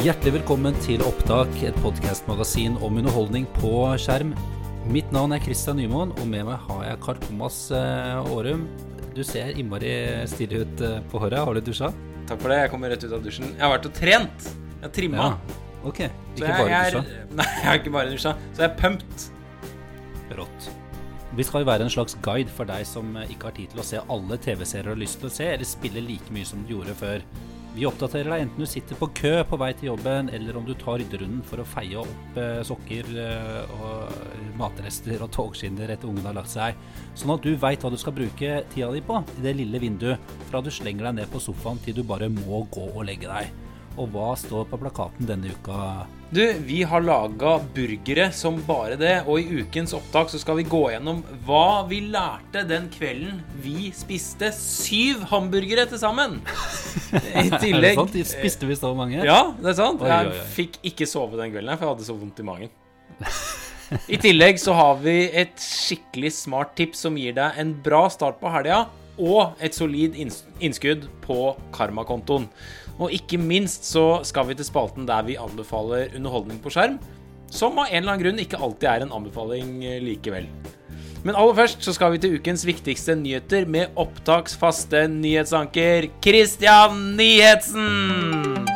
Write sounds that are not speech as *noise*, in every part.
Hjertelig velkommen til Opptak, et podkastmagasin om underholdning på skjerm. Mitt navn er Christian Nymoen, og med meg har jeg Carl Thomas eh, Aarum. Du ser innmari stille ut eh, på håret. Har du dusja? Takk for det. Jeg kommer rett ut av dusjen. Jeg har vært og trent. Jeg har trimma. Ja. Ok. Ikke jeg, bare jeg dusja. er, *laughs* nei, jeg har ikke bare dusja. Så jeg er pumped. Rått. Vi skal jo være en slags guide for deg som eh, ikke har tid til å se alle TV-serier du har lyst til å se, eller spille like mye som du gjorde før. Vi oppdaterer deg enten du sitter på kø på vei til jobben, eller om du tar rydderunden for å feie opp eh, sokker eh, og matrester og togskinner etter ungen har lagt seg. Sånn at du veit hva du skal bruke tida di på i det lille vinduet, fra du slenger deg ned på sofaen til du bare må gå og legge deg. Og hva står på plakaten denne uka? Du, vi har laga burgere som bare det, og i ukens opptak så skal vi gå gjennom hva vi lærte den kvelden vi spiste syv hamburgere til sammen. I *laughs* Er det sant? Spiste vi så mange? Ja, det er sant. Oi, oi, Jeg fikk ikke sove den kvelden, for jeg hadde så vondt i magen. I tillegg så har vi et skikkelig smart tips som gir deg en bra start på helga, og et solid innskudd på karmakontoen. Og ikke minst så skal vi til spalten der vi anbefaler underholdning på skjerm, som av en eller annen grunn ikke alltid er en anbefaling eh, likevel. Men aller først så skal vi til ukens viktigste nyheter med opptaksfaste nyhetsanker Christian Nyhetsen!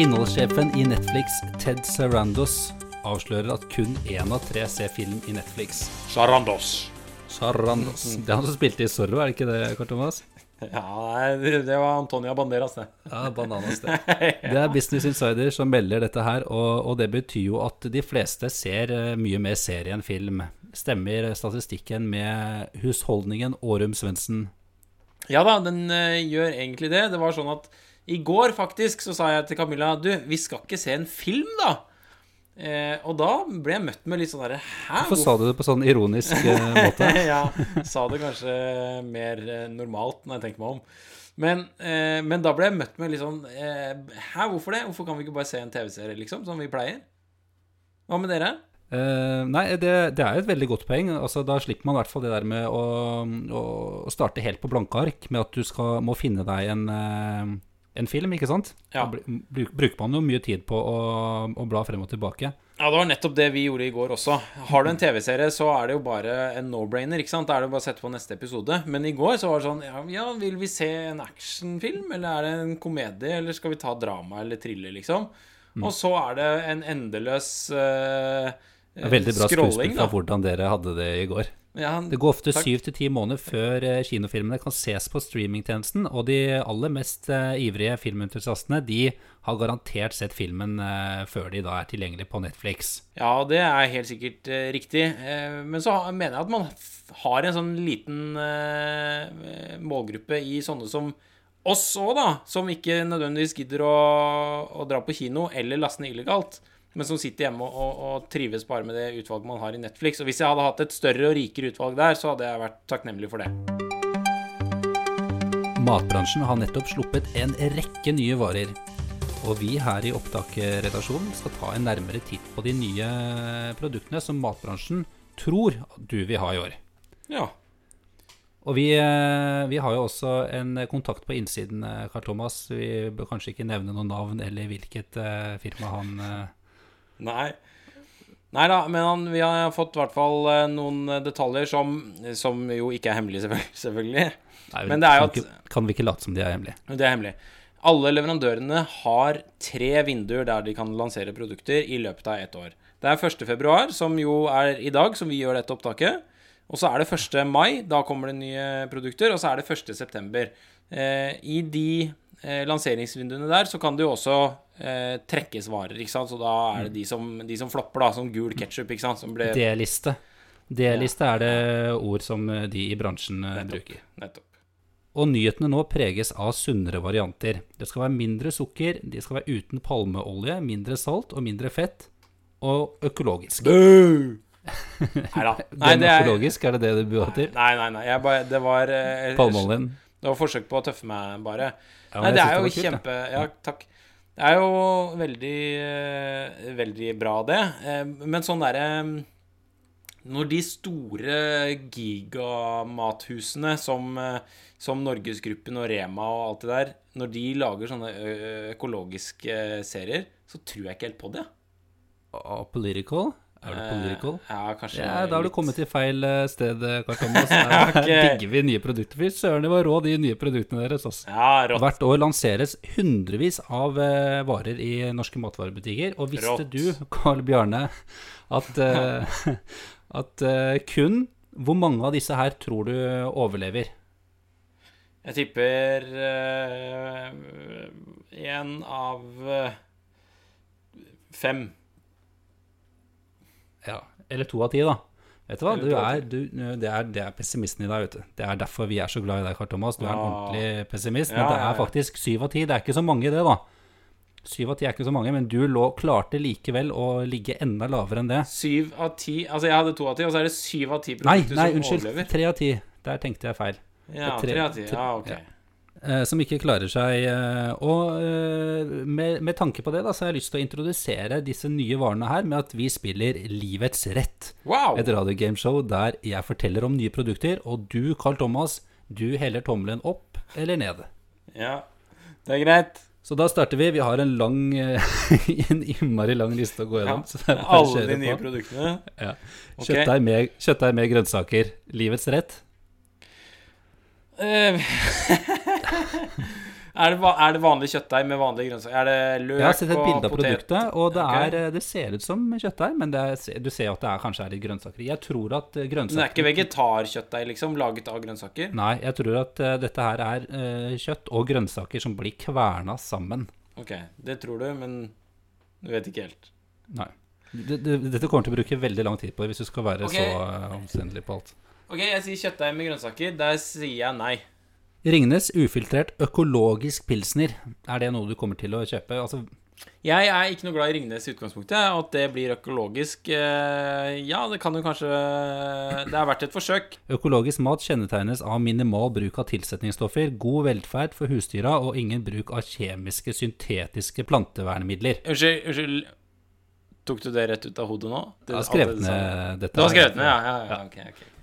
Innholdssjefen i Netflix, Ted Sarandos, avslører at kun én av tre ser film i Netflix. Sarandos. Sarandos. Det er han som spilte i Zorro, er det ikke det, Kort Thomas? Ja, det var Antonia Banderas, det. Ja, bananas det. *laughs* Det er Business Insider som melder dette her, og, og det betyr jo at de fleste ser eh, mye mer serie enn film. Stemmer statistikken med husholdningen Årum Svendsen? Ja da, den eh, gjør egentlig det. Det var sånn at i går faktisk så sa jeg til Camilla Du, vi skal ikke se en film, da? Eh, og da ble jeg møtt med litt sånn derre Hæ? Hvorfor sa du det på sånn ironisk eh, *laughs* måte? ja, sa det kanskje mer eh, normalt når jeg tenker meg om. Men, eh, men da ble jeg møtt med litt sånn eh, Hæ, hvorfor det? Hvorfor kan vi ikke bare se en TV-serie, liksom, som vi pleier? Hva med dere? Uh, nei, det, det er jo et veldig godt poeng. Altså, da slipper man i hvert fall det der med å, å, starte helt på blanke ark, med at du skal, må finne deg en, eh, en film, ikke sant? Ja. Da bruker man jo mye tid på å, å bla frem og tilbake. Ja, det var nettopp det vi gjorde i går også. Har du en TV-serie, så er det jo bare en no-brainer. ikke sant? Da er det bare å sette på neste episode. Men i går så var det sånn Ja, ja vil vi se en actionfilm, eller er det en komedie, eller skal vi ta drama eller thriller, liksom? Og så er det en endeløs uh, veldig bra skuespill fra hvordan dere hadde det i går. Ja, Det går ofte syv til ti måneder før eh, kinofilmene kan ses på streamingtjenesten, og de aller mest uh, ivrige filmentusiastene de har garantert sett filmen uh, før de da er tilgjengelig på Netflix. ja, det er helt sikkert uh, riktig. Men så har- mener jeg at man har en sånn liten målgruppe i sånne som oss òg, da. Som ikke nødvendigvis gidder å, å dra på kino eller laste ned illegalt. Men som sitter hjemme og, og, og trives bare med det utvalget man har i Netflix. Og hvis jeg hadde hatt et større og rikere utvalg der, så hadde jeg vært takknemlig for det. Matbransjen har nettopp sluppet en rekke nye varer. Og vi her i Opptak-redaksjonen skal ta en nærmere titt på de nye produktene som matbransjen tror du vil ha i år. Ja. Og vi, eh, vi har jo også en kontakt på innsiden, eh, Carl Thomas. Vi bør kanskje ikke nevne noe navn eller hvilket eh, firma han Nei. Nei da, men han, vi har fått i hvert fall eh, noen detaljer som, som jo ikke er hemmelige, selvfølgelig. *laughs* selvfølgelig. Nei, Men det er jo kan, ikke, kan vi ikke late som de er hemmelige? Det er hemmelig. Alle leverandørene har tre vinduer der de kan lansere produkter i løpet av ett år. Det er 1. februar, som jo er i dag, som vi gjør dette opptaket. Og så er det 1. mai, da kommer det nye produkter. Og så er det 1. september. Eh, I de eh, lanseringsvinduene der så kan det jo også eh, trekkes varer, ikke sant. Så da er det de som, de som flopper, da, som gul ketsjup, ikke sant. Som ble D-liste. D-liste er det ord som eh, de i bransjen Nettopp. bruker. Nettopp. Og nyhetene nå preges av sunnere varianter. Det skal være mindre sukker, de skal være uten palmeolje, mindre salt og mindre fett, og økologisk. *laughs* Nei da. Nei, det er økologisk, er det det du bua til? Nei, nei, nei. Jeg bare, det var eh, Palmeoljen? Det var forsøk på å tøffe meg, bare. Ja, Nei, det er jo kult, kjempe Ja, takk. Det er jo veldig, eh, veldig bra, det. Eh, Men sånn derre Når de store gigamathusene som, eh, som Norgesgruppen og Rema og alt det der, når de lager sånne økologiske serier, så tror jeg ikke helt på det. Ah, political? Er du political? Eh, Ja, kanskje Ja, da har du kommet til feil eh, sted, eh, Karl Thomas. *laughs* Digger vi nye produkter. Fy søren, det var rå, de nye produktene deres. Altså. Ja, rått. Hvert år lanseres hundrevis av varer i norske matvarebutikker. Og visste Rått. du, Carl Bjarne, at, *laughs* at eh, kun Hvor mange av disse her tror du overlever? Jeg tipper én av fem. Ja, Eller to av ti, da. Vet du hva? Du er, du, det, er, det er pessimisten i deg, vet du. Det er derfor vi er så glad i deg, Karl Thomas. Du er en ordentlig pessimist. Men det er faktisk syv av ti. Det er ikke så mange, det, da. Syv av ti er ikke så mange, men du lå, klarte likevel å ligge enda lavere enn det. Syv av ti Altså, jeg hadde to av ti, og så er det syv av ti produkter som overlever. nei, nei, unnskyld. Tre av ti. Der tenkte jeg feil. Ja, tre- av ti. Ja, ok. ja. Eh, som ikke klarer seg. eh, og eh, med, med tanke på det, da, så har jeg lyst til å introdusere disse nye varene her med at vi spiller Livets rett. Wow! Et radiogameshow der jeg forteller om nye produkter, og du, Carl Thomas, du heller tommelen opp eller ned. Ja, det er greit. Så da starter vi. Vi har en lang *laughs* En innmari lang liste å gå Ja. gjennom. bare Alle de nye på. produktene. Ja. Ok. Kjøttdeig med, kjøttdeig med grønnsaker. Livets rett. Eh, *laughs* *laughs* er, det, er det vanlig kjøttdeig med vanlige grønnsaker? Er det løk og potet? Jeg har sett et bilde av produktet, og det, Ok. er, eh, det ser ut som kjøttdeig, men det er, du ser at det er, kanskje er litt grønnsaker i. Jeg tror at grønnsaker... Men det er ikke vegetarkjøttdeig, liksom? Laget av grønnsaker? Nei, jeg tror at uh, dette her er uh, kjøtt og grønnsaker som blir kverna sammen. Ok, det tror du, men du vet ikke helt. Nei. Det, det, dette kommer til å bruke veldig lang tid på hvis du skal være okay. så omstendelig på alt. Ok, jeg sier kjøttdeig med grønnsaker. Der sier jeg nei. Ringnes ufiltrert økologisk pilsner. Er det noe du kommer til å kjøpe? Altså, Jeg er ikke noe glad i Ringnes i utgangspunktet, at det blir økologisk eh, Ja, det kan jo kanskje Det er verdt et forsøk. økologisk mat kjennetegnes av minimal bruk av tilsetningsstoffer, god velferd for husdyra og ingen bruk av kjemiske, syntetiske plantevernmidler. Unnskyld, unnskyld. Tok du det rett ut av hodet nå? Det, Jeg har skrevet ned dette. Du har skrevet ned, ja? ja, ja, ok, ok. Eh,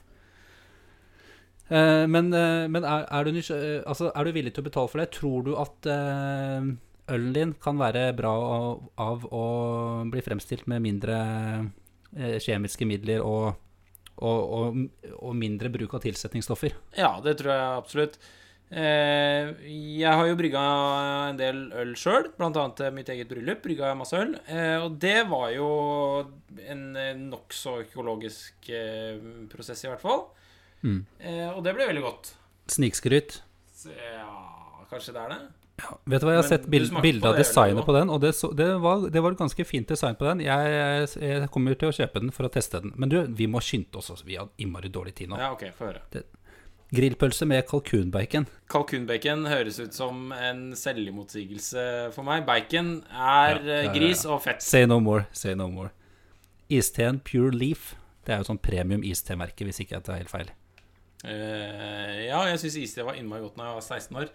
men eh, men er, er, du eh, altså, er du villig til å betale for det? Tror du at eh, ølen din kan være bra av, av å bli fremstilt med mindre eh, kjemiske midler og, og, og, og mindre bruk av tilsetningsstoffer? Ja, det tror jeg absolutt. Eh, jeg har jo brygga en del øl sjøl, bl.a. mitt eget bryllup. Brygga jeg masse øl. Eh, og det var jo en eh, nokså økologisk eh, prosess, i hvert fall. Mm. Eh, og det ble veldig godt. Snikskryt. Ja, kanskje det er det? Vet du hva, Jeg har Men sett bild, bil bilde av designet på den, og det, så, det, var, det var et ganske fint design på den. Jeg, jeg, jeg kommer til å kjøpe den for å teste den. Men du, vi må skynde oss. også. Vi har innmari dårlig tid nå. Ja, ok, få høre. Grillpølse med kalkunbacon. Kalkunbacon høres ut som en selvmotsigelse for meg. Bacon er Ja, ja, ja, ja. gris og fett. Say no more, say no more. Isteen Pure Leaf. Det er jo sånn premium istemerke, hvis ikke jeg tar helt feil. Eh, ja, jeg syns iste var innmari godt når jeg var 16 år.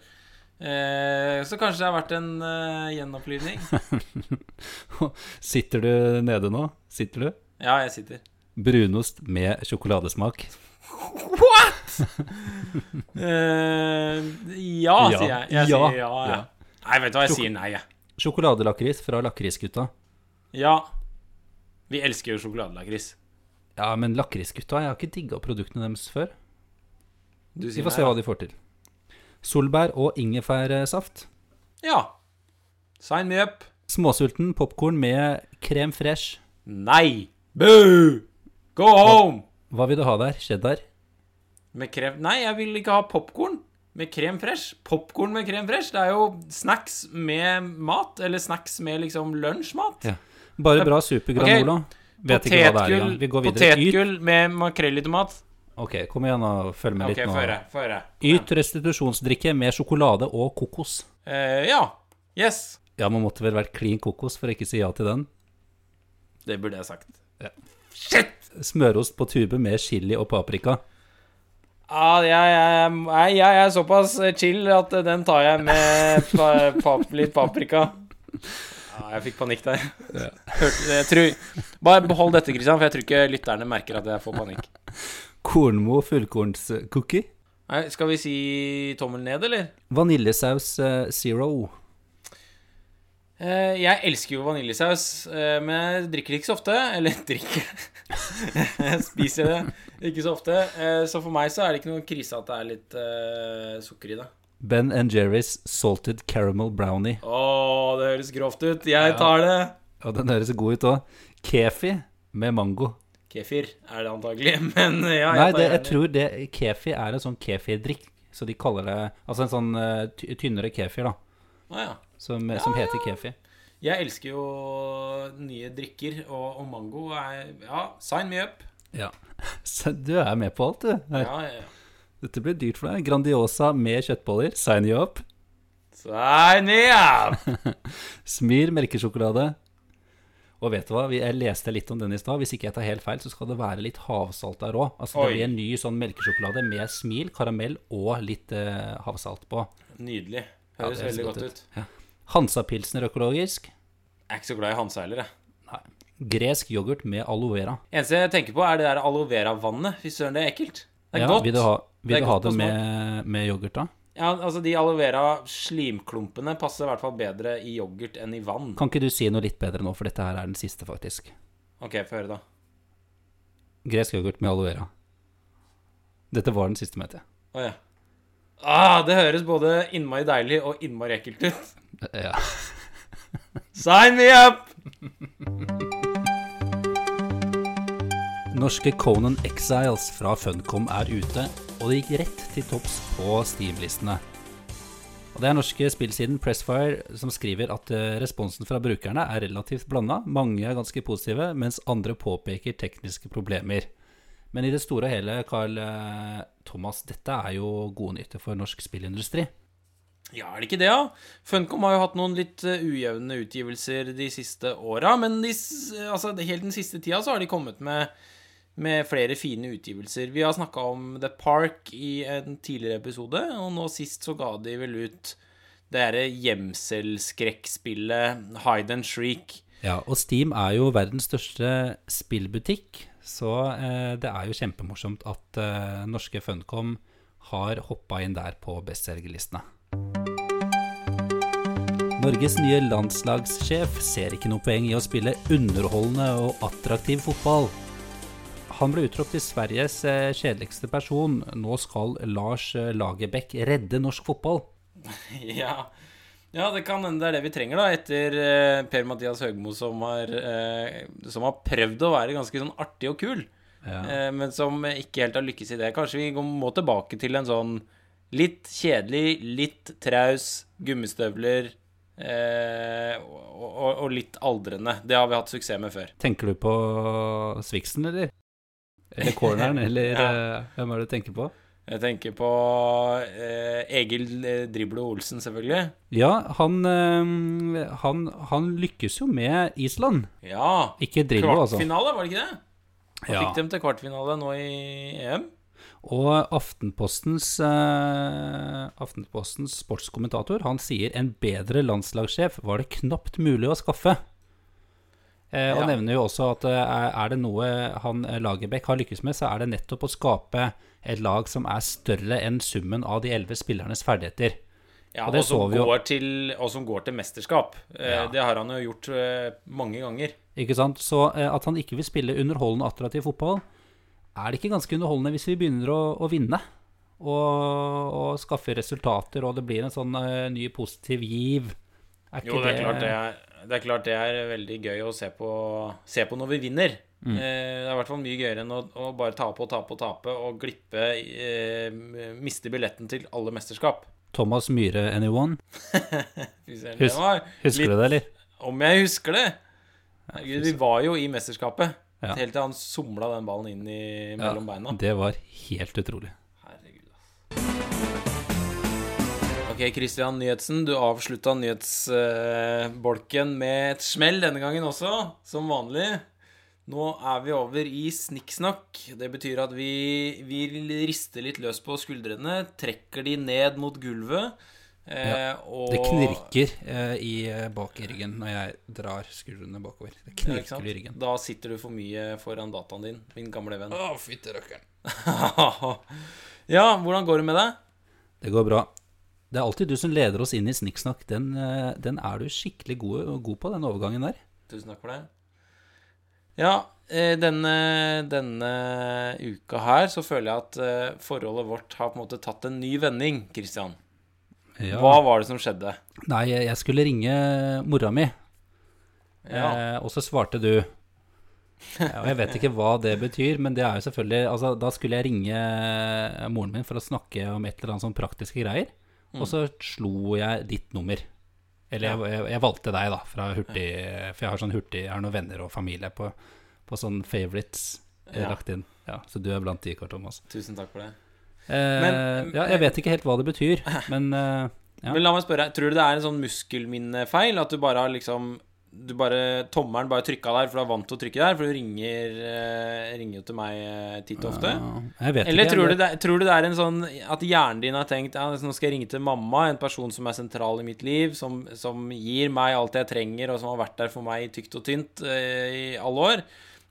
Eh, så kanskje det har vært en uh, gjenopplivning. *laughs* Sitter du nede nå? Sitter du? Ja, jeg sitter. Brunost med sjokoladesmak. What?! ja, Ja. sier jeg. Jeg Ja. sier ja. Ja. Nei, vet du hva, jeg sier nei, jeg. Sjokoladelakris fra Lakrisgutta. Ja. Vi elsker jo sjokoladelakris. Ja, men Lakrisgutta, jeg har ikke digga produktene deres før. Vi får se hva de får til. Solbær og ingefærsaft. Ja. Sign me up. Småsulten popkorn med krem fresh. Nei. Boo! Go home! Hva vil du ha der? Cheddar? Med krem Nei, jeg vil ikke ha popkorn med krem fresh. Popkorn med krem fresh, det er jo snacks med mat. Eller snacks med liksom lunsjmat. Ja. Bare bra supergranola. Vet ikke hva det er engang. Vi går videre. Potetgull med makrell i tomat. Ok, kom igjen og følg med litt okay, nå. høre. Kom. Yt restitusjonsdrikke med sjokolade og kokos. Eh, ja. Yes. Ja, man måtte vel vært klin kokos for å ikke si ja til den. Det burde jeg sagt. Ja. Shit! Smørost på tube med chili og paprika. Ja, jeg, jeg, jeg, er såpass chill at den tar jeg med pa, pap, litt paprika. Ja, jeg fikk panikk der. Hørte, jeg tror, bare behold dette, Christian, for jeg tror ikke lytterne merker at jeg får panikk. Kornmo fullkornscookie. Nei, Skal vi si tommel ned, eller? Vaniljesaus eh, zero. Eh, jeg elsker jo vaniljesaus, eh, men jeg drikker det ikke så ofte. Eller *laughs* drikker Jeg spiser det ikke så ofte. Så for meg så er det ikke noen krise at det er litt sukker i det. Ben and Jerry's salted caramel brownie. Å, det høres grovt ut. Jeg tar det. Og den høres god ut òg. Kefi med mango. Kefir er det antagelig, *laughs* men ja, jeg Nei, tar det, jeg tror det kefi er en sånn kefirdrikk. Så de kaller det Altså en sånn uh, tynnere kefir, da. Ah, ja. Som, som heter kefi. Jeg elsker jo nye drikker, og, og mango er Ja, sign me up. Ja. *laughs* Så du er med på alt, du. Ja, ja, ja. Dette blir dyrt for deg. Grandiosa med kjøttboller. Sign you up. Sign me up! *laughs* Smir melkesjokolade. Og vet du hva, jeg leste litt om den i stad. Hvis ikke jeg tar helt feil, så skal det være litt havsalt der òg. Altså, det blir en ny sånn melkesjokolade med smil, karamell og litt eh, havsalt på. Nydelig. Høres ja, veldig godt ut. ut. Ja. Hansapilsner økologisk. Jeg er ikke så glad i Hansa heller, jeg. Nei. Gresk yoghurt med aloe vera. Eneste jeg tenker på, er det der aloe vera-vannet. Fy søren, det er ekkelt. Det er Ja, godt. Vil du ha, vil Det du ha det med, med yoghurt, da? Ja, altså De aloe vera-slimklumpene passer i hvert fall bedre i yoghurt enn i vann. Kan ikke du si noe litt bedre nå, for dette her er den siste, faktisk. Ok, få høre, da. Gresk yoghurt med aloe vera. Dette var den siste, mente jeg. Å ja. Ah, det høres både innmari deilig og innmari ekkelt ut. *laughs* Ja. Sign me up! Norske Conan Exiles fra Funcom er ute, og det gikk rett til topps på Steam-listene. Og Det er norske spillsiden Pressfire som skriver at eh, responsen fra brukerne er relativt blanda. Mange er ganske positive, mens andre påpeker tekniske problemer. Men i det store og hele, Carl eh, Thomas, dette er jo gode nyheter for norsk spillindustri. Ja, er det ikke det, da? Funcom har jo hatt noen litt eh, ujevne utgivelser de siste åra, men de, altså, helt den siste tida så har de kommet med, med flere fine utgivelser. Vi har snakka om The Park i en tidligere episode, og nå sist så ga de vel ut det derre gjemselskrekkspillet Hide and Shriek. Ja, og Steam er jo verdens største spillbutikk, så eh, det er jo kjempemorsomt at eh, norske Funcom har hoppa inn der på bestselgerlistene. Norges nye landslagssjef ser ikke noe poeng i å spille underholdende og attraktiv fotball. Han ble utropt til Sveriges eh, kjedeligste person. Nå skal Lars eh, Lagerbäck redde norsk fotball. *laughs* Ja. ja, det kan hende det er det vi trenger, da, etter eh, Per-Mathias Høgmo, som har, eh, som har prøvd å være ganske sånn artig og kul. Ja. Eh, men som ikke helt har lykkes i det. Kanskje vi må tilbake til en sånn litt kjedelig, litt traus, gummistøvler eh, og, og, og litt aldrende. Det har vi hatt suksess med før. Tenker du på Sviksen, eller? Eller corneren, *laughs* eller Ja. eh, hvem er det du tenker på? Jeg tenker på eh, Egil eh, Driblo Olsen, selvfølgelig. Ja, han, eh, han, han lykkes jo med Island. Ja. Ikke Drillo, altså. Kvartfinale, var det ikke det? Han Ja. fikk dem til kvartfinale nå i EM. Og Aftenpostens, eh, Aftenpostens sportskommentator han sier en bedre landslagssjef var det knapt mulig å skaffe. Eh, og Ja. nevner jo også at eh, er det noe han eh, Lagerbäck har lykkes med, så er det nettopp å skape et lag som er større enn summen av de elleve spillernes ferdigheter. Ja, Og og, som til, og som går til mesterskap. Eh, Ja. Det har han jo gjort mange ganger. Ikke sant? Så at han ikke vil spille underholdende attraktiv fotball, er det ikke ganske underholdende hvis vi begynner å, å vinne? Og, og skaffe resultater, og det blir en sånn ny positiv giv. Er ikke Jo, det er, klart det, er, det er klart det er veldig gøy å se på, se på når vi vinner. Mm. Eh, det er i hvert fall mye gøyere enn å, å bare tape og tape og tape og glippe eh, Miste billetten til alle mesterskap. Thomas Myhre, anyone? *laughs* Hus- Husker du det, eller? Om jeg husker det! Herregud, vi var jo i mesterskapet. Ja. Helt til han somla den ballen inn i, mellom beina. Det var helt utrolig. Ok, Christian Nyhetsen, du avslutta nyhetsbolken med et smell denne gangen også, som vanlig. Nå er vi over i snikksnakk. Det betyr at vi, vi rister litt løs på skuldrene, trekker de ned mot gulvet. Eh, og, Det knirker eh, i, eh, bak i ryggen når jeg drar skuldrene bakover. Det knirker i ryggen. Da sitter du for mye foran dataen din, min gamle venn. Å, fytti rakkeren. *laughs* ja, hvordan går det med deg? Det går bra. Det er alltid du som leder oss inn i snikksnakk. Den, eh, den er du skikkelig god, god på, den overgangen der. Tusen takk for det. Ja, eh, denne, denne uka her så føler jeg at eh, forholdet vårt har på en måte tatt en ny vending, Christian. Ja. Hva var det som skjedde? Nei, jeg skulle ringe mora mi, Ja. eh, og så svarte du. Ja, jeg vet ikke hva det betyr, men det er jo selvfølgelig altså, Da skulle jeg ringe moren min for å snakke om et eller annet sånn praktiske greier. Og så slo jeg ditt nummer. Eller jeg, jeg, jeg valgte deg, da, fra hurtig For jeg har sånn hurtig Jeg har noen venner og familie på, på sånn favorites eh, lagt inn. Ja, så du er blant de, Kåre Thomas. Tusen takk for det. Eh, Men- ja, jeg vet ikke helt hva det betyr, *laughs* men eh, Ja. Men la meg spørre, tror du det er en sånn muskelminnefeil? At du bare har liksom du bare, Tommelen bare trykka der, for du er vant til å trykke der? For du ringer, eh, ringer jo til meg eh, titt og ofte. ja, Eller ikke. tror du, det, tror du det er en sånn at hjernen din har tenkt ja, nå skal jeg ringe til mamma, en person som er sentral i mitt liv, som, som gir meg alt jeg trenger, og som har vært der for meg tykt og tynt eh, i alle år.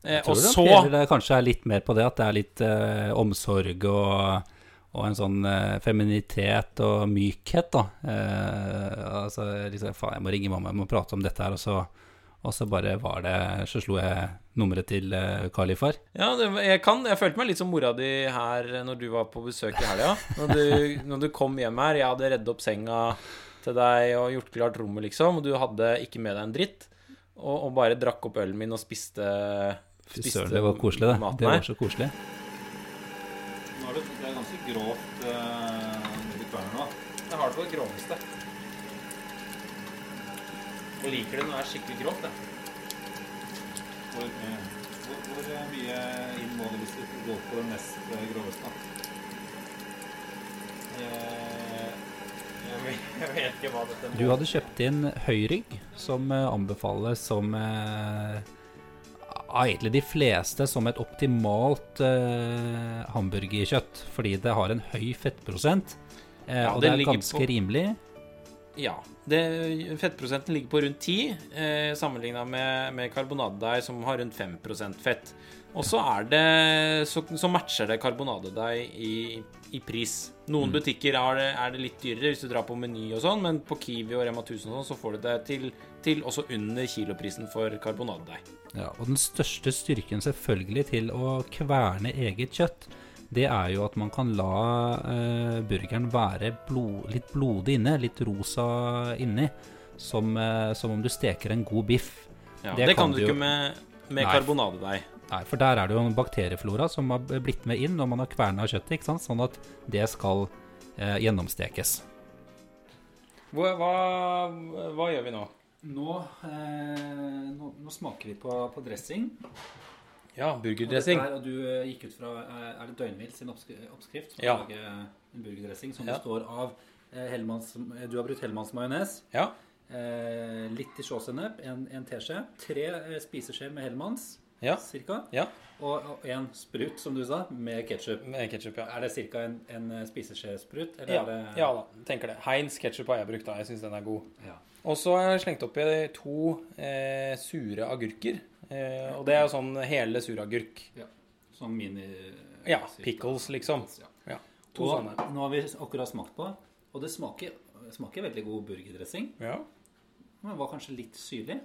Eh, Jeg tror og så det kanskje er litt mer på det at det er litt eh, omsorg og, og en sånn eh, feminitet og mykhet, da. Eh, altså liksom Faen, jeg må ringe mamma, jeg må prate om dette her, og så, og så bare var det Så slo jeg nummeret til eh, Kalifar. Ja, det, jeg kan Jeg følte meg litt som mora di her når du var på besøk i helga. Når, du- når du kom hjem her, jeg hadde redd opp senga til deg og gjort klart rommet, liksom, og du hadde ikke med deg en dritt, og, og bare drakk opp ølen min og spiste Fy søren, det var koselig, det. Det var så koselig. Er det, det er ganske grovt uh, nå. Jeg har det på det groveste. Og liker det når det er skikkelig grovt, det. Hvor, eh, hvor, hvor eh, mye inn må det hvis du går på det mest groveste? Jeg, Jeg *laughs* jeg vet ikke hva dette Du hadde kjøpt inn høyrygg, som anbefales som eh, egentlig de fleste som et optimalt eh, hamburgerkjøtt, fordi det har en høy fettprosent. Eh, Ja, og det det er ganske på- rimelig. Ja. Det, fettprosenten ligger på rundt 10, eh, sammenligna med, med karbonadedeig, som har rundt 5% fett. Og så er det Så, så matcher det karbonadedeig i, i pris. Noen butikker er det, er det litt dyrere hvis du drar på Meny og sånn, men på Kiwi og Rema 1000 og sånn, så får du det til, til også under kiloprisen for karbonadedeig. Ja, og den største styrken selvfølgelig til å kverne eget kjøtt, det er jo at man kan la eh, burgeren være blod, litt blodig inne, litt rosa inni, som, eh, som om du steker en god biff. Ja, Det det, kan kan du du jo- ikke med, med karbonadedeig. Nei, for der er det jo en bakterieflora som har blitt med inn når man har kverna kjøttet, ikke sant? sånn at det skal eh, gjennomstekes. Hva, hva, hva gjør vi nå? Nå, nå, smaker vi på, på dressing. Ja, burgerdressing. og du eh, gikk ut fra eh, Er det Døgnvill sin oppskrift? For Ja. å lage en burgerdressing som Ja. består av eh, Hellmanns Du har brukt Hellmanns majones. Ja. Eh, litt i sjåsennep, en, en teskje. Tre eh, spiseskjeer med Hellmanns, Ja. cirka. Ja. Og, og en sprut, som du sa, med ketsjup. Ja. Er det ca. en, en eh, spiseskjesprut? Ja, det ja da, tenker det. Heinz ketsjup har jeg brukt, da. Jeg syns den er god. Ja. Og så har jeg slengt oppi to eh, sure agurker. Eh, og det er jo sånn hele suragurk. Sånn mini... Ja, pickles, liksom. Ja. Ja, to Og sånne. nå har vi akkurat smakt på, og det smaker, smaker veldig god burgerdressing. Ja. Men var kanskje litt syrlig.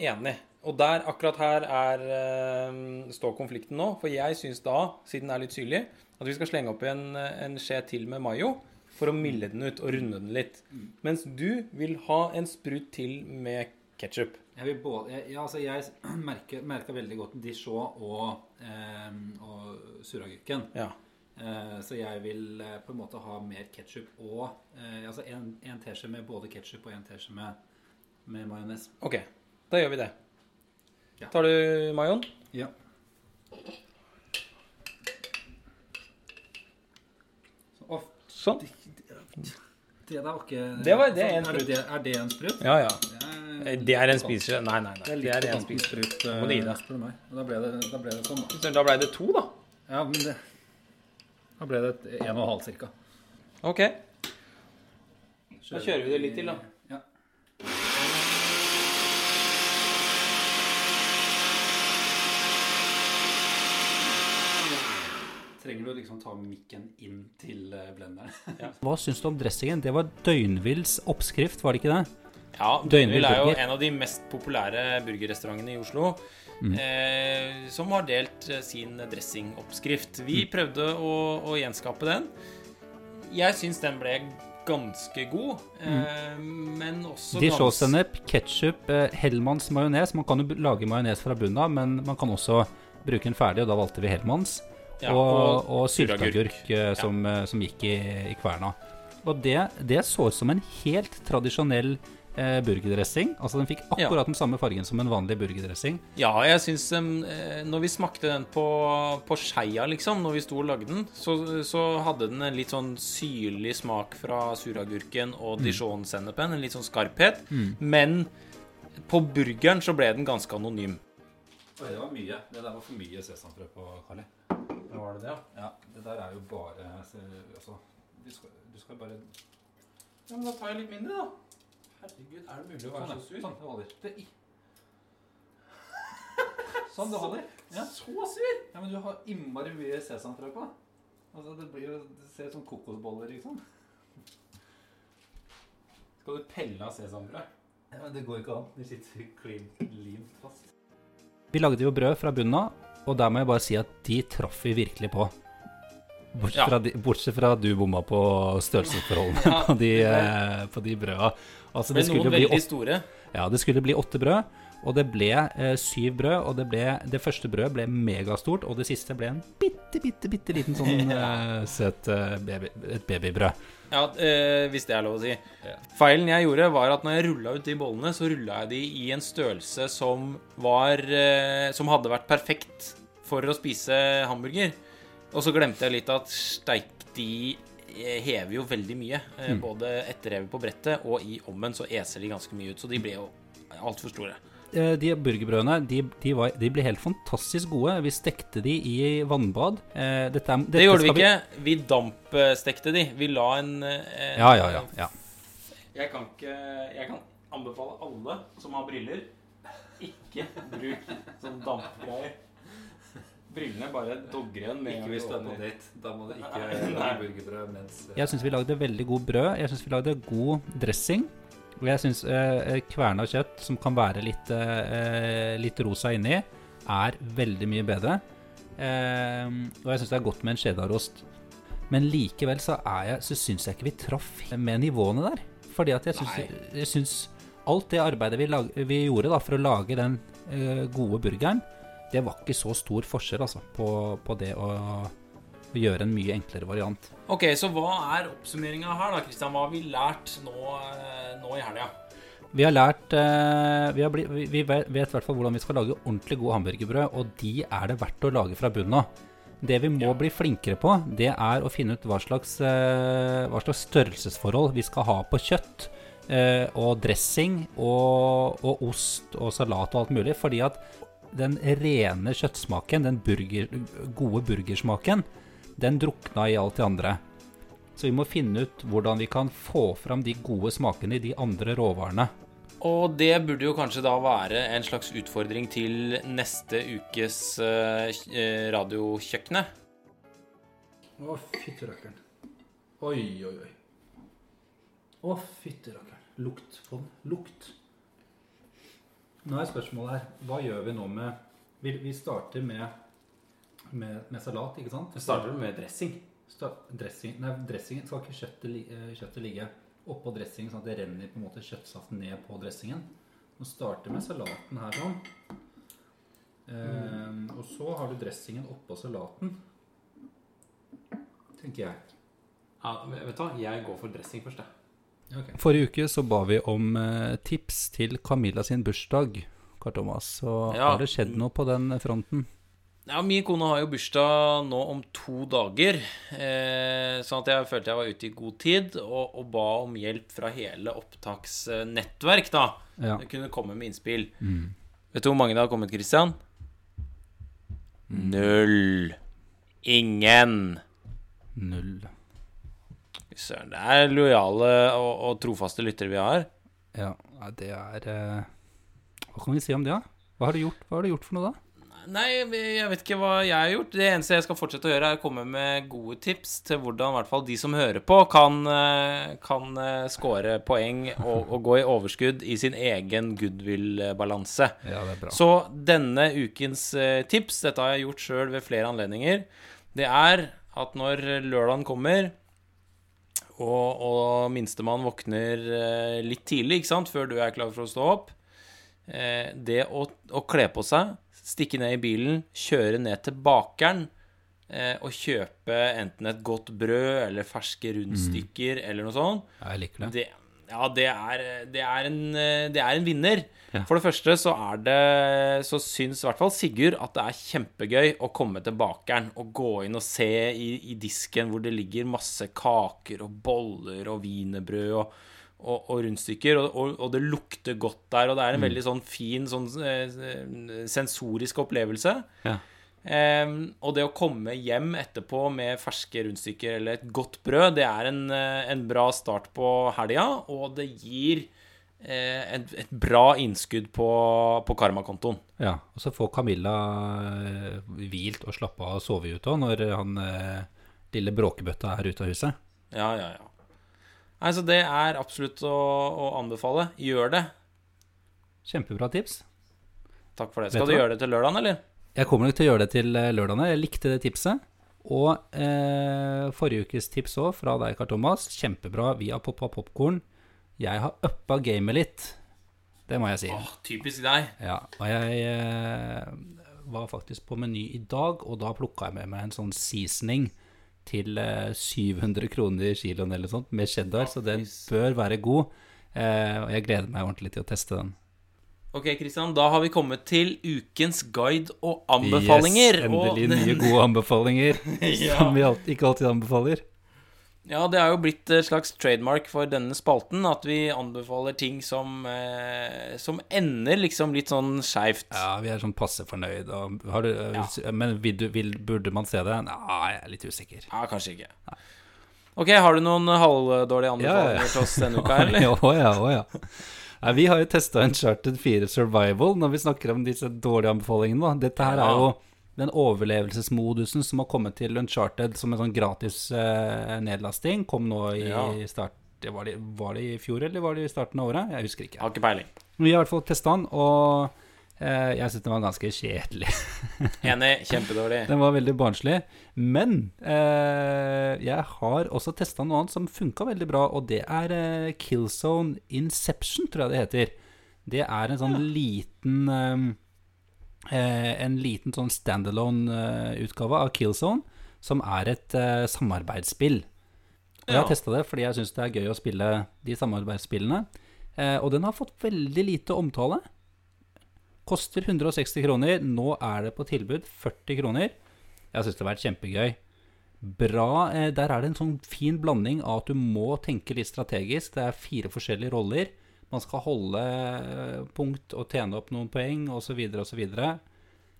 Enig. Og der, akkurat her, er, eh, står konflikten nå. For jeg syns da, siden det er litt syrlig, at vi skal slenge oppi en, en skje til med mayo for å milde den ut og runde den litt. Mens du vil ha en sprut til med ketsjup. Jeg, jeg, ja, altså jeg *clears throat* merker, merker veldig godt dijon og, eh, og suragurken. Ja. Eh, så jeg vil eh, på en måte ha mer ketsjup og eh, Altså en, en teskje med både ketsjup og en teskje med, med majones. OK, da gjør vi det. Ja. Tar du mayoen? Ja. Så, Sånn. det der var ikke Det var- det er en er, det, er det en sprut? Ja, ja. Det er- Det er en spiser... Nei, nei, Det nei. er Det er en spiseskje. sprut, Må du gi eh, deg. da ble det, da ble det sånn. Så Da ble det to, da. Ja, men det Da ble det en og en halv cirka. OK. Da kjører vi det litt til, da. Ja. Trenger du liksom ta mikken inn til blenderen. *laughs* ja. Hva syns du om dressingen? Det var Døgnvills oppskrift, var det ikke det? Ja, Døgnvill er jo en av de mest populære burgerrestaurantene i Oslo. Eh, som har delt eh, sin dressingoppskrift. Vi prøvde å, å gjenskape den. Jeg syns den ble ganske god, eh, men også Dijon-sennep, ketsjup, eh, Hellmanns majones. Man kan jo lage majones fra bunnen av, men man kan også bruke den ferdig, og da valgte vi Hellmanns. Ja, og, og og sylteagurk. eh, som, eh, som gikk i, i kverna. Og det, det så ut som en helt tradisjonell eh, burgerdressing. Altså den fikk akkurat den samme fargen som en vanlig burgerdressing. Ja, jeg syns um, Når vi smakte den på, på skeia, liksom, når vi sto og lagde den, så, så hadde den en litt sånn syrlig smak fra suragurken og dijon-sennepen. En litt sånn skarphet. Men på burgeren så ble den ganske anonym. Oi, det var mye. Det der var for mye sesamfrø på, Kali. Var det det, ja? Ja, det der er jo bare Altså, du skal, du skal bare Ja, men da tar jeg litt mindre, da. Herregud, er det mulig å være så sur? Sånn, det holder. Det, sånn, det holder. Ja. Så sur? ja, men du har innmari mye sesamfrø på. Altså, det blir jo Det ser ut som kokosboller, liksom. Skal du pelle av sesamfrø? Ja, men det går ikke an. De sitter klint, limt fast. Vi lagde jo brød fra bunnen av, og der må jeg bare si at de traff vi virkelig på. Bortsett, Ja. fra, de, bortsett fra at du bomma på størrelsesforholdene Ja, på, de, eh, på de brøda. Altså, Det det skulle bli åtte store. ja, det skulle bli åtte brød, og det ble eh, syv brød. Og det, ble, det første brødet ble megastort, og det siste ble en bitte, bitte, bitte liten sånn *laughs* eh, søt eh, baby, et babybrød. Ja, eh, hvis det er lov å si. Feilen jeg gjorde, var at når jeg rulla ut de bollene, så rulla jeg de i en størrelse som var eh, Som hadde vært perfekt for å spise hamburger. Og så glemte jeg litt at steik, de eh, hever jo veldig mye. Eh, Mm. Både etterrevet på brettet og i ommen så eser de ganske mye ut. Så de ble jo altfor store. Eh, de burgerbrødene de, de, var, de ble helt fantastisk gode. Vi stekte de i vannbad. Dette, dette, Det gjorde vi ikke. Vi dampstekte de. Vi la en en Ja, ja, ja. ja. Jeg kan ikke Jeg kan anbefale alle som har briller, ikke bruk sånn dampgreier. Brillene bare dogger igjen med er på date. Da må du ikke lage burgerbrød mens Jeg syns vi lagde veldig god brød. Jeg syns vi lagde god dressing. Og jeg syns eh, kverna kjøtt, som kan være litt, eh, litt rosa inni, er veldig mye bedre. Eh, og jeg syns det er godt med en cheddarost. Men likevel så, jeg, så syns jeg ikke vi traff med nivåene der. Fordi at jeg syns, jeg syns alt det arbeidet vi, lag, vi gjorde da for å lage den eh, gode burgeren, det var ikke så stor forskjell altså, på, på det å, å gjøre en mye enklere variant. Ok, så hva er oppsummeringa her, da, Kristian? Hva har vi lært nå, eh, nå i helga? Vi har lært eh, vi, har bli, vi, vet i hvert fall hvordan vi skal lage ordentlig gode hamburgerbrød, og de er det verdt å lage fra bunnen av. Det vi må Ja. bli flinkere på, det er å finne ut hva slags, eh, hva slags størrelsesforhold vi skal ha på kjøtt. eh, og dressing og, og ost og salat og alt mulig. Fordi at den rene kjøttsmaken, den burger, gode burgersmaken, den drukna i alt det andre. Så vi må finne ut hvordan vi kan få fram de gode smakene i de andre råvarene. Og det burde jo kanskje da være en slags utfordring til neste ukes eh, Radiokjøkkenet. Å, fytterakkeren. Oi, oi, oi. Å, fytterakkeren. Lukt på den. Lukt. Nå er spørsmålet her, hva gjør vi nå med Vi, vi starter med, med, med salat, ikke sant? Vi starter med dressing. Sta- dressing, nei, dressingen skal ikke kjøttet, eh, kjøttet ligge oppå dressingen, sånn at det renner på en måte kjøttsaft ned på dressingen. Nå starter med salaten her sånn. Eh, og så har du dressingen oppå salaten. Tenker jeg. Ja, vet du hva? Jeg går for dressing først, jeg. Forrige uke så ba vi om eh, tips til Camilla sin bursdag, Karl Thomas. Så Ja. har det skjedd noe på den fronten? Ja, Min kone har jo bursdag nå om to dager, eh, sånn at jeg følte jeg var ute i god tid, og, og ba om hjelp fra hele opptaksnettverk, da. Ja. Det kunne komme med innspill. Mm. Vet du hvor mange det har kommet, Christian? Null. Ingen. Null. Søren, det er lojale og, og trofaste lyttere vi har. Ja, det er eh, Hva kan vi si om det, da? Hva har du gjort, Hva har du gjort for noe, da? Nei, jeg vet ikke hva jeg har gjort. Det eneste jeg skal fortsette å gjøre, er å komme med gode tips til hvordan i hvert fall de som hører på, kan, eh, kan eh, score poeng og, og gå i overskudd i sin egen goodwill-balanse. Ja, det er bra. Så denne ukens tips, dette har jeg gjort sjøl ved flere anledninger, det er at når lørdagen kommer, og, og minstemann våkner eh, litt tidlig, ikke sant, før du er klar for å stå opp, eh, det å, å kle på seg, stikke ned i bilen, kjøre ned til bakeren eh, og kjøpe enten et godt brød eller ferske rundstykker eller noe sånt, jeg liker det. det, ja, det er, det, er en, eh, det er en vinner. Ja. For det første så er det Så syns i hvert fall Sigurd at det er kjempegøy å komme til bakeren og gå inn og se i, i disken hvor det ligger masse kaker og boller og wienerbrød og, og, og rundstykker, og, og, det lukter godt der, og det er en veldig sånn fin sånn eh, sensorisk opplevelse. Ja. Ehm, og det å komme hjem etterpå med ferske rundstykker eller et godt brød, det er en, eh, en bra start på helga, og det gir eh, et, et bra innskudd på, på karmakontoen. Ja, og så får Camilla eh, hvilt og slappa av og sove ute òg, når han eh, lille bråkebøtta er ute av huset. Ja, ja, ja. Nei, så det er absolutt å, å anbefale. Gjør det. Kjempebra tips. Takk for det. Skal du du gjøre det til lørdagen, eller? Jeg kommer nok til å gjøre det til eh, lørdagene. Jeg likte det tipset. Og eh, forrige ukes tips òg, fra deg, Karl Thomas. Kjempebra. Vi har poppa popkorn. Jeg har uppa gamet litt. Det må jeg si. Åh, typisk deg. Ja, og jeg eh, var faktisk på Meny i dag, og da plukka jeg med meg en sånn seasoning til eh, 700 kroner kiloen eller sånt, med cheddar, så den bør være god. Eh, og jeg gleder meg ordentlig til å teste den. Ok, Kristian, da har vi kommet til ukens guide og anbefalinger. Yes, endelig og nye gode anbefalinger, *laughs* Ja. som vi alt, ikke alltid anbefaler. Ja, det er jo blitt et slags trademark for denne spalten at vi anbefaler ting som, eh, som ender liksom litt sånn skeivt. Ja, vi er sånn passe fornøyd. Og har du, Men vil du, vil, burde man se det? Nei, jeg er litt usikker. Ja, kanskje ikke. Ok, har du noen halvdårlige anbefalinger Ja, ja, ja. til oss denne uka, *laughs* eller? Å ja, å ja. Nei, vi har jo testa Uncharted 4 Survival når vi snakker om disse dårlige anbefalingene. Da. Dette her er jo den overlevelsesmodusen som har kommet til Uncharted som en sånn gratis eh, nedlasting. Kom nå i Ja. start var, det, var det i fjor, eller var det i starten av året? Jeg husker ikke. Har ikke peiling. Vi har i hvert fall testa den, og jeg syns den var ganske kjedelig. *laughs* Enig. Kjempedårlig. Den var veldig barnslig. Men eh, jeg har også testa noe annet som funka veldig bra, og det er eh, Killzone Inception, tror jeg det heter. Det er en sånn liten eh, eh, En liten sånn standalone-utgave av Killzone, som er et eh, samarbeidsspill. Og jeg har testa det fordi jeg syns det er gøy å spille de samarbeidsspillene. Eh, og den har fått veldig lite omtale. Koster 160 kroner. Nå er det på tilbud 40 kroner. Jeg syns det har vært kjempegøy. Bra. Eh, der er det en sånn fin blanding av at du må tenke litt strategisk. Det er fire forskjellige roller. Man skal holde eh, punkt og tjene opp noen poeng osv. osv.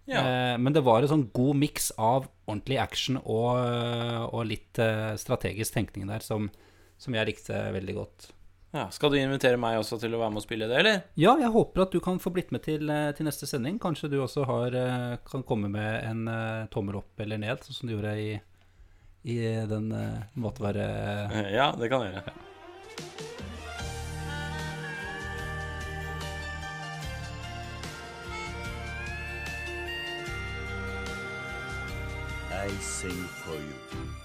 Ja. Eh, men det var en sånn god miks av ordentlig action og, og litt strategisk tenkning der som, som jeg likte veldig godt. Ja. Skal du invitere meg også til å være med og spille det, eller? Ja, jeg håper at du kan få blitt med til, eh, til neste sending. Kanskje du også har, eh, kan komme med en uh, tommel opp eller ned, sånn som du gjorde i, i den måten måtte være Ja, det kan jeg gjøre. I sing for you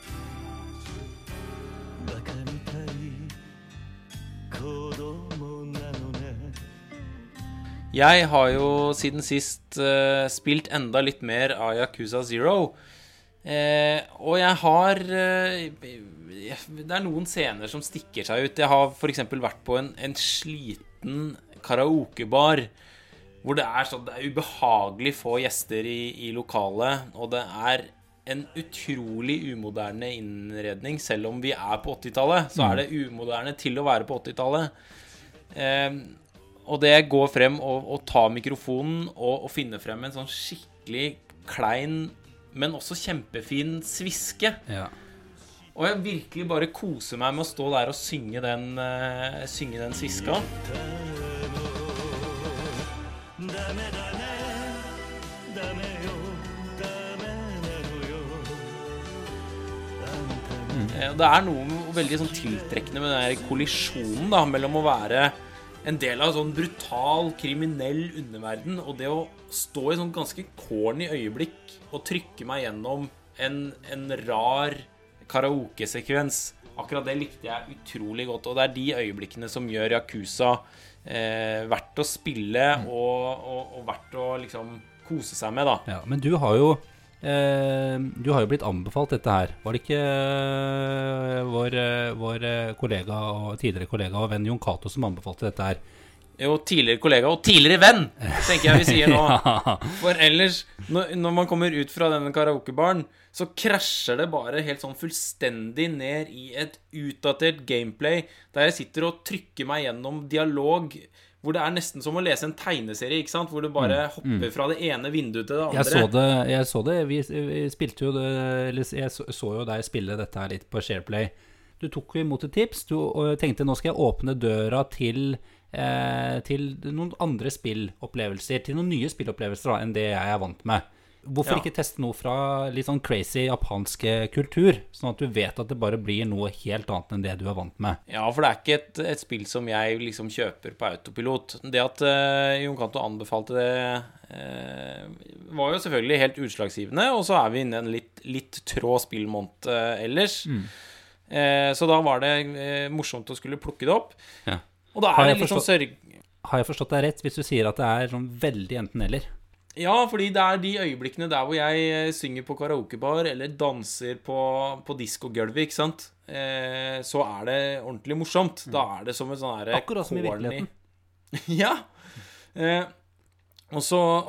Jeg har jo siden sist uh, spilt enda litt mer av Yakuza Zero. Uh, og jeg har uh, Det er noen scener som stikker seg ut. Jeg har f.eks. vært på en, en sliten karaokebar. Hvor det er sånn Det er ubehagelig få gjester i, i lokalet. Og det er en utrolig umoderne innredning. Selv om vi er på 80-tallet, så er det umoderne til å være på 80-tallet. Eh, og det går frem og, og tar mikrofonen og, og finner frem en sånn skikkelig klein, men også kjempefin sviske. Ja. Og jeg virkelig bare koser meg med å stå der og synge den, uh, synge den sviska. Mm. Eh, det er noe veldig sånn tiltrekkende med den kollisjonen da, mellom å være en del av en sånn brutal, kriminell underverden og det å stå i sånn ganske corny øyeblikk og trykke meg gjennom en, en rar karaokesekvens. Akkurat det likte jeg utrolig godt, og det er de øyeblikkene som gjør Yakuza eh, verdt å spille og, og, og verdt å liksom kose seg med, da. Ja, men du har jo Du har jo blitt anbefalt dette her. Var det ikke eh, vår, eh, vår eh, kollega og tidligere kollega og venn Jon Cato som anbefalte dette her? Jo, tidligere kollega og tidligere venn, tenker jeg vi sier nå. *laughs* Ja. For ellers, når man kommer ut fra denne karaokebaren, så krasjer det bare helt sånn fullstendig ned i et utdatert gameplay der jeg sitter og trykker meg gjennom dialog hvor det er nesten som å lese en tegneserie, ikke sant? Hvor du bare hopper fra det ene vinduet til det andre. Jeg så det. Jeg så det. Vi, vi spilte jo det Eller jeg så, så jo deg spille dette her litt på Shareplay. Du tok jo imot et tips du, og tenkte nå skal jeg åpne døra til eh, Til noen andre spillopplevelser. Til noen nye spillopplevelser da, enn det jeg er vant med. Hvorfor Ja. ikke teste noe fra litt sånn crazy japansk kultur? Sånn at du vet at det bare blir noe helt annet enn det du er vant med. Ja, for det er ikke et, et spill som jeg liksom kjøper på autopilot. Det at uh, Jon Cato anbefalte det, uh, var jo selvfølgelig helt utslagsgivende. Og så er vi inne i en litt, litt trå spillmåned uh, ellers. Eh, så da var det morsomt å skulle plukke det opp. Ja. Og da er det litt sånn sørg... Har jeg forstått deg rett hvis du sier at det er sånn veldig enten-eller? Ja, fordi det er de øyeblikkene der hvor jeg eh, synger på karaokebar eller danser på, på diskogulvet, ikke sant. Eh, så er det ordentlig morsomt. Da er det som en sånn herre Akkurat som i virkeligheten. *laughs* ja. Eh, og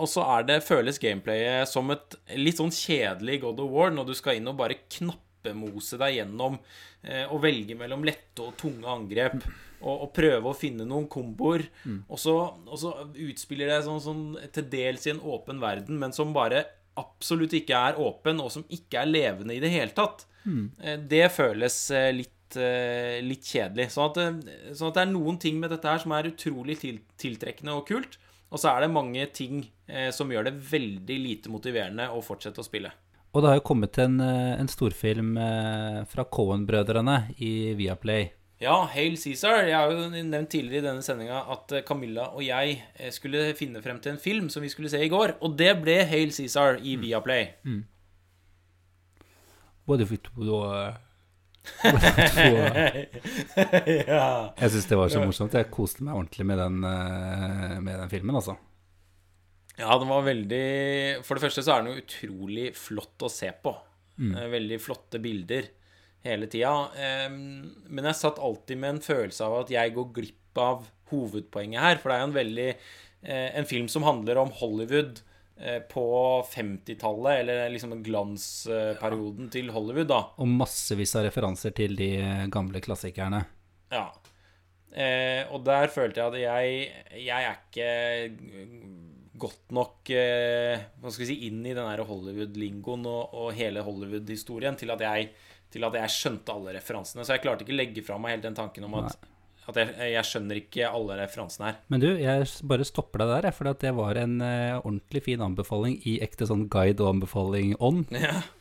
så er det, føles gameplayet som et litt sånn kjedelig God of War når du skal inn og bare knappemose deg gjennom eh, og velge mellom lette og tunge angrep. Og, og prøve å finne noen komboer. Og, så, og så utspiller det sånn, sånn til dels i en åpen verden, men som bare absolutt ikke er åpen, og som ikke er levende i det hele tatt. Mm. Det føles eh, litt, eh, litt kjedelig. Sånn at, eh, sånn at det er noen ting med dette her som er utrolig tiltrekkende og kult. Og så er det mange ting eh, som gjør det veldig lite motiverende å fortsette å spille. Og det har jo kommet en, eh, en storfilm eh, fra Cohen-brødrene i Viaplay. Ja, Hail Cæsar. Jeg har jo nevnt tidligere i denne sendinga at eh, Camilla og jeg eh, skulle finne frem til en film som vi skulle se i går. Og det ble Hail Cæsar i Viaplay. Både for to og Jeg syns det var så morsomt. Jeg koste meg ordentlig med den, eh, med den filmen, altså. Ja, den var veldig For det første så er den jo utrolig flott å se på. Mm. Veldig flotte bilder hele tida. Men jeg satt alltid med en følelse av at jeg går glipp av hovedpoenget her. For det er jo en veldig eh, En film som handler om Hollywood eh, på 50-tallet, eller liksom glansperioden til Hollywood, da. Og massevis av referanser til de eh, gamle klassikerne. Ja. Eh, og der følte jeg at jeg Jeg er ikke godt nok Hva skal vi si inn i den Hollywood-lingoen og, og hele Hollywood-historien til at jeg til at jeg skjønte alle referansene. Så jeg klarte ikke å legge fra meg helt den tanken om at, at jeg, jeg skjønner ikke alle referansene her. Men du, jeg bare stopper deg der, for det var en uh, ordentlig fin anbefaling i ekte sånn guide og anbefaling-ånd.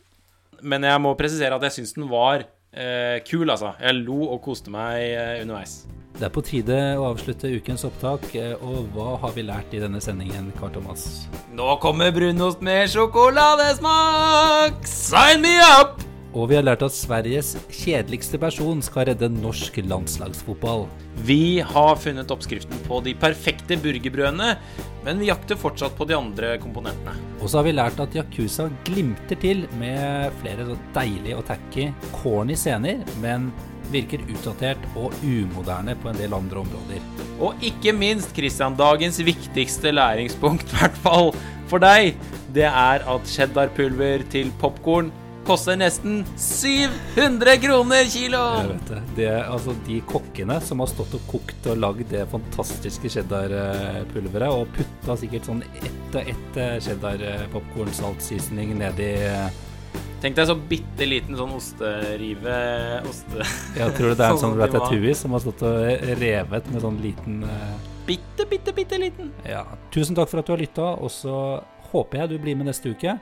*laughs* Men jeg må presisere at jeg syns den var uh, kul, altså. Jeg lo og koste meg uh, underveis. Det er på tide å avslutte ukens opptak, og hva har vi lært i denne sendingen, Karl Thomas? Nå kommer brunost med sjokoladesmak! Sign me up! Og vi har lært at Sveriges kjedeligste person skal redde norsk landslagsfotball. Vi har funnet oppskriften på de perfekte burgerbrødene, men vi jakter fortsatt på de andre komponentene. Og så har vi lært at Yakuza glimter til med flere så deilige og tacky, corny scener, men virker utdatert og umoderne på en del andre områder. Og ikke minst, Christian, dagens viktigste læringspunkt, i hvert fall for deg, det er at cheddarpulver til popkorn koster nesten 700 kroner kiloen! Det. det. er altså de kokkene som har stått og kokt og lagd det fantastiske cheddarpulveret, og putta sikkert sånn ett og ett cheddarpopkornsaltseasoning nedi Tenk deg så sånn bitte liten sånn osterive oste... Jeg tror det er en *laughs* sånn, sånn ratatouille som har stått og revet med sånn liten eh, Bitte, bitte, bitte liten. Ja. Tusen takk for at du har lytta, og så håper jeg du blir med neste uke.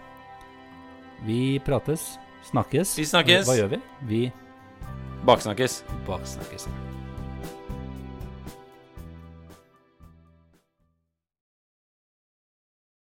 Vi prates. Snakkes. Vi snakkes. Hva gjør vi? Vi Baksnakkes. Baksnakkes.